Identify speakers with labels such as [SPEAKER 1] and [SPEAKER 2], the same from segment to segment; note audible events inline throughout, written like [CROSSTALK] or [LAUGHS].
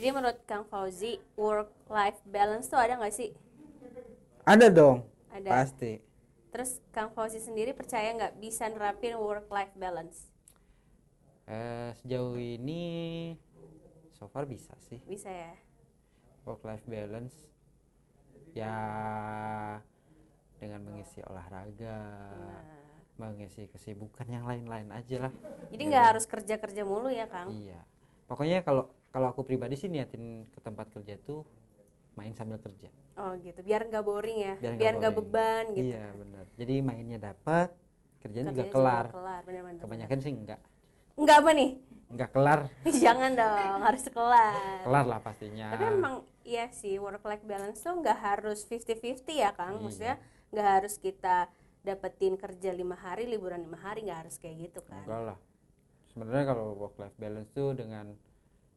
[SPEAKER 1] Jadi menurut Kang Fauzi, work life balance tuh ada nggak sih?
[SPEAKER 2] Ada dong.
[SPEAKER 1] Ada.
[SPEAKER 2] Pasti.
[SPEAKER 1] Terus Kang Fauzi sendiri percaya nggak bisa nerapin work life balance?
[SPEAKER 3] Eh, sejauh ini so far bisa sih
[SPEAKER 1] Bisa ya.
[SPEAKER 3] work life balance ya dengan mengisi olahraga mengisi kesibukan yang lain-lain aja lah
[SPEAKER 1] Jadi nggak harus kerja-kerja mulu ya Kang?
[SPEAKER 3] iya pokoknya kalau kalau aku pribadi sih niatin ke tempat kerja tuh main sambil kerja
[SPEAKER 1] Oh gitu, biar nggak boring ya,
[SPEAKER 3] Biar
[SPEAKER 1] biar
[SPEAKER 3] nggak
[SPEAKER 1] beban gitu.
[SPEAKER 3] iya benar jadi mainnya dapat kerjanya juga kelar
[SPEAKER 1] kelar, bener-bener.
[SPEAKER 3] kebanyakan sih enggak
[SPEAKER 1] Nggak apa nih?
[SPEAKER 3] enggak kelar [LAUGHS]
[SPEAKER 1] Jangan dong, harus kelar.
[SPEAKER 3] kelar lah pastinya
[SPEAKER 1] Tapi emang iya sih work life balance tuh nggak harus 50-50 ya Kang.
[SPEAKER 3] Iya.
[SPEAKER 1] Maksudnya nggak harus kita dapetin kerja lima hari, liburan lima hari nggak harus kayak gitu kan.
[SPEAKER 3] enggak lah sebenarnya kalau work life balance tuh dengan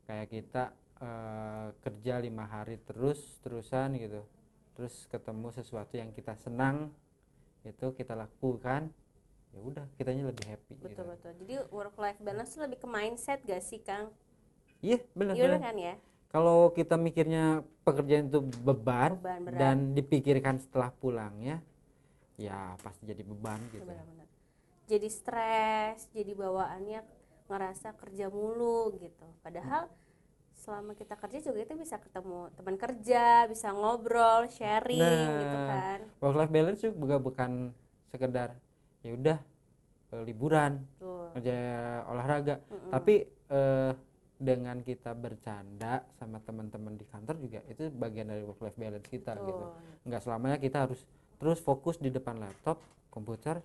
[SPEAKER 3] kayak kita eh, kerja lima hari terus terusan gitu terus ketemu sesuatu yang kita senang itu kita lakukan ya udah kitanya lebih happy gitu
[SPEAKER 1] Betul betul. Jadi work life balance lebih ke mindset gak sih Kang?
[SPEAKER 3] iya benar
[SPEAKER 1] Iya
[SPEAKER 3] benar
[SPEAKER 1] kan ya?
[SPEAKER 3] kalau kita mikirnya pekerjaan itu beban,
[SPEAKER 1] Beban berat.
[SPEAKER 3] dan dipikirkan setelah pulangnya ya pasti jadi beban gitu
[SPEAKER 1] Benar-benar. Jadi stres, jadi bawaannya ngerasa kerja mulu gitu. Padahal selama kita kerja juga kita bisa ketemu teman kerja, bisa ngobrol, sharing gitu
[SPEAKER 3] Nah.
[SPEAKER 1] kan.
[SPEAKER 3] work life balance juga bukan sekedar ya udah eh, liburan
[SPEAKER 1] Tuh.
[SPEAKER 3] kerja olahraga tapi eh, dengan kita bercanda sama teman-teman di kantor juga itu bagian dari work life balance kita gitu
[SPEAKER 1] Betul.
[SPEAKER 3] nggak selamanya kita harus terus fokus di depan laptop komputer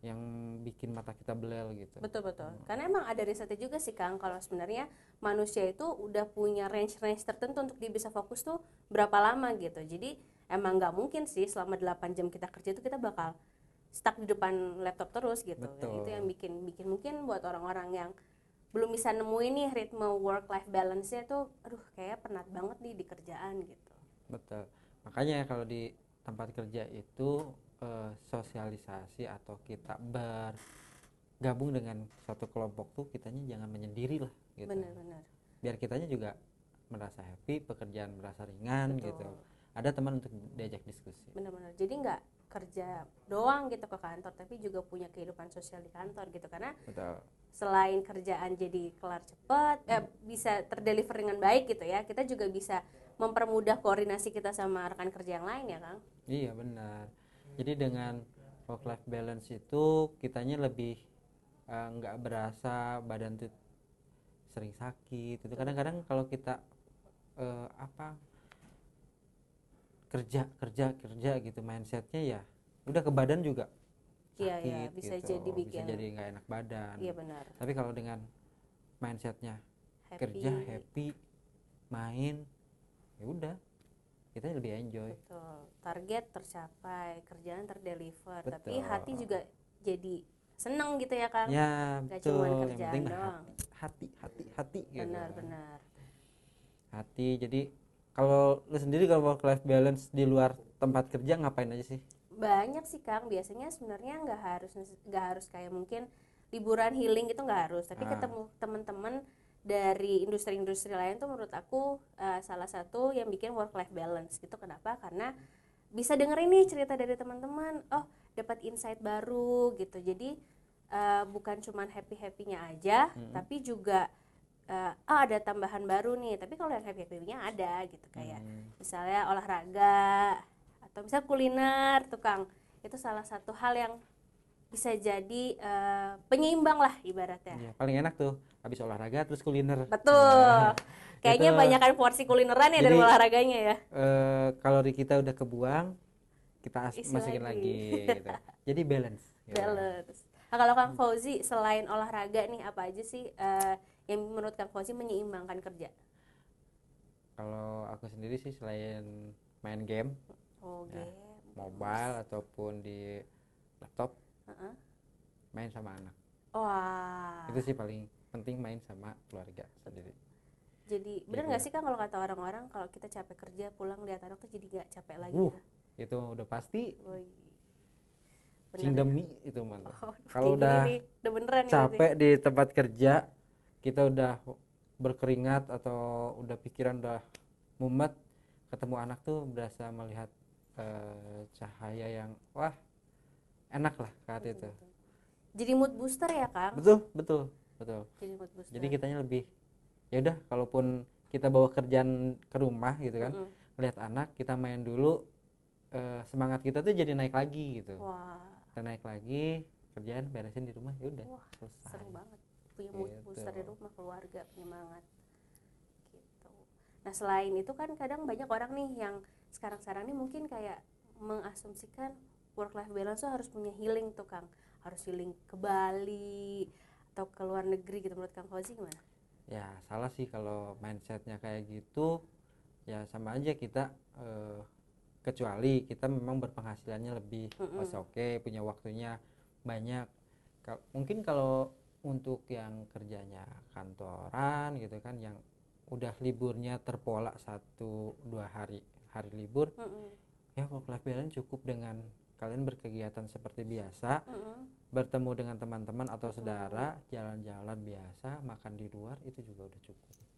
[SPEAKER 3] yang bikin mata kita belel gitu
[SPEAKER 1] Betul betul. Karena emang ada risetnya juga sih Kang kalau sebenarnya manusia itu udah punya range-range tertentu untuk dia bisa fokus tuh berapa lama gitu. Jadi emang nggak mungkin sih selama 8 jam kita kerja itu kita bakal stuck di depan laptop terus gitu.
[SPEAKER 3] Betul.
[SPEAKER 1] itu yang bikin bikin mungkin buat orang-orang yang belum bisa nemuin nih ritme work life balance-nya tuh aduh kayak penat banget nih di kerjaan gitu.
[SPEAKER 3] betul makanya kalau di tempat kerja itu eh, sosialisasi atau kita bergabung dengan satu kelompok tuh kitanya jangan menyendiri lah gitu.
[SPEAKER 1] Benar-benar.
[SPEAKER 3] biar kitanya juga merasa happy pekerjaan merasa ringan
[SPEAKER 1] Betul.
[SPEAKER 3] gitu. Ada teman untuk diajak diskusi.
[SPEAKER 1] Benar-benar jadi nggak kerja doang gitu ke kantor tapi juga punya kehidupan sosial di kantor gitu. Karena
[SPEAKER 3] betul.
[SPEAKER 1] selain kerjaan jadi kelar cepat eh, bisa terdeliver dengan baik gitu ya kita juga bisa mempermudah koordinasi kita sama rekan kerja yang lain ya kang.
[SPEAKER 3] Iya benar jadi dengan work life balance itu kitanya lebih eh, nggak berasa badan tuh sering sakit itu kadang-kadang kalau kita eh, apa kerja kerja kerja gitu mindsetnya ya udah ke badan juga
[SPEAKER 1] Iya, iya,
[SPEAKER 3] sakit
[SPEAKER 1] bisa
[SPEAKER 3] gitu,
[SPEAKER 1] jadi bikin-
[SPEAKER 3] bisa jadi nggak enak badan.
[SPEAKER 1] Iya benar.
[SPEAKER 3] Tapi kalau dengan mindsetnya
[SPEAKER 1] happy.
[SPEAKER 3] kerja happy main ya udah kita lebih enjoy.
[SPEAKER 1] Betul. Target tercapai kerjaan terdeliver. Tapi
[SPEAKER 3] Betul.
[SPEAKER 1] hati juga jadi seneng gitu ya kang.
[SPEAKER 3] Ya
[SPEAKER 1] Nggak
[SPEAKER 3] betul.
[SPEAKER 1] Cuman
[SPEAKER 3] yang
[SPEAKER 1] kerjaan
[SPEAKER 3] penting
[SPEAKER 1] doang.
[SPEAKER 3] hati hati hati gitu.
[SPEAKER 1] Benar-benar
[SPEAKER 3] hati jadi kalau lu sendiri kalau work life balance di luar tempat kerja ngapain aja sih?
[SPEAKER 1] Banyak sih kang. Biasanya sebenarnya nggak harus nggak harus kayak mungkin liburan healing gitu nggak harus. Tapi
[SPEAKER 3] Ah.
[SPEAKER 1] ketemu teman-teman dari industri-industri lain tuh menurut aku eh, salah satu yang bikin work life balance gitu. Kenapa? Karena bisa dengerin nih cerita dari teman-teman oh dapat insight baru gitu. Jadi eh, bukan cuman happy happynya aja tapi juga eh, oh ada tambahan baru nih. Tapi kalau yang happy happynya ada gitu. Kayak
[SPEAKER 3] Hmm.
[SPEAKER 1] misalnya olahraga atau misal kuliner tukang. Itu salah satu hal yang bisa jadi eh, penyeimbang lah ibaratnya
[SPEAKER 3] Iya, paling enak tuh habis olahraga terus kuliner
[SPEAKER 1] betul [LAUGHS] kayaknya
[SPEAKER 3] Gitu.
[SPEAKER 1] banyakan porsi kulineran ya dari
[SPEAKER 3] Jadi-
[SPEAKER 1] olahraganya ya
[SPEAKER 3] Eh, kalori kita udah kebuang kita
[SPEAKER 1] Isi
[SPEAKER 3] masukin
[SPEAKER 1] lagi.
[SPEAKER 3] lagi gitu. [LAUGHS] jadi balance gitu.
[SPEAKER 1] balance nah, kalau Kang Fauzi selain olahraga nih apa aja sih eh, yang menurut Kang Fauzi menyeimbangkan kerja
[SPEAKER 3] kalau aku sendiri sih selain main game
[SPEAKER 1] oh
[SPEAKER 3] Ya.
[SPEAKER 1] game
[SPEAKER 3] mobile ataupun di laptop
[SPEAKER 1] Heeh.
[SPEAKER 3] main sama anak
[SPEAKER 1] wah
[SPEAKER 3] itu sih paling penting main sama keluarga sendiri
[SPEAKER 1] jadi benar
[SPEAKER 3] Gitu.
[SPEAKER 1] nggak sih Kang kalau kata orang-orang kalau kita capek kerja pulang lihat anak tuh jadi nggak capek lagi
[SPEAKER 3] uh
[SPEAKER 1] ya?
[SPEAKER 3] itu udah pasti
[SPEAKER 1] Woi. Bener
[SPEAKER 3] cing
[SPEAKER 1] ya?
[SPEAKER 3] demi itu mantap
[SPEAKER 1] Oh,
[SPEAKER 3] kalau udah
[SPEAKER 1] nih, udah beneran berarti.
[SPEAKER 3] capek di tempat kerja kita udah berkeringat atau udah pikiran udah mumet ketemu anak tuh berasa melihat eh, cahaya yang wah enak lah saat itu.
[SPEAKER 1] Jadi mood booster ya kang?
[SPEAKER 3] Betul betul betul.
[SPEAKER 1] Jadi mood booster.
[SPEAKER 3] Jadi kitanya lebih ya udah kalaupun kita bawa kerjaan ke rumah gitu kan
[SPEAKER 1] Mm-mm.
[SPEAKER 3] lihat anak kita main dulu eh, semangat kita tuh jadi naik lagi gitu.
[SPEAKER 1] Wah.
[SPEAKER 3] Kita naik lagi kerjaan beresin di rumah ya udah selesai.
[SPEAKER 1] seru banget. Punya mood
[SPEAKER 3] Gitu.
[SPEAKER 1] booster di rumah keluarga penyemangat gitu. Nah selain itu kan kadang banyak orang nih yang sekarang-sekarang nih mungkin kayak mengasumsikan work life balance tuh harus punya healing tuh kang. Harus healing ke Bali atau ke luar negeri gitu menurut kang Fauzi gimana?
[SPEAKER 3] Ya salah sih kalau mindsetnya kayak gitu. Ya sama aja kita eh, kecuali kita memang berpenghasilannya lebih.
[SPEAKER 1] Mm-mm.
[SPEAKER 3] masih oke punya waktunya banyak. Kal- mungkin kalau untuk yang kerjanya kantoran gitu kan yang udah liburnya terpola satu dua hari hari libur
[SPEAKER 1] Mm-mm.
[SPEAKER 3] ya work life balance cukup dengan kalian berkegiatan seperti biasa
[SPEAKER 1] Mm-mm.
[SPEAKER 3] bertemu dengan teman-teman atau saudara jalan-jalan biasa makan di luar itu juga udah cukup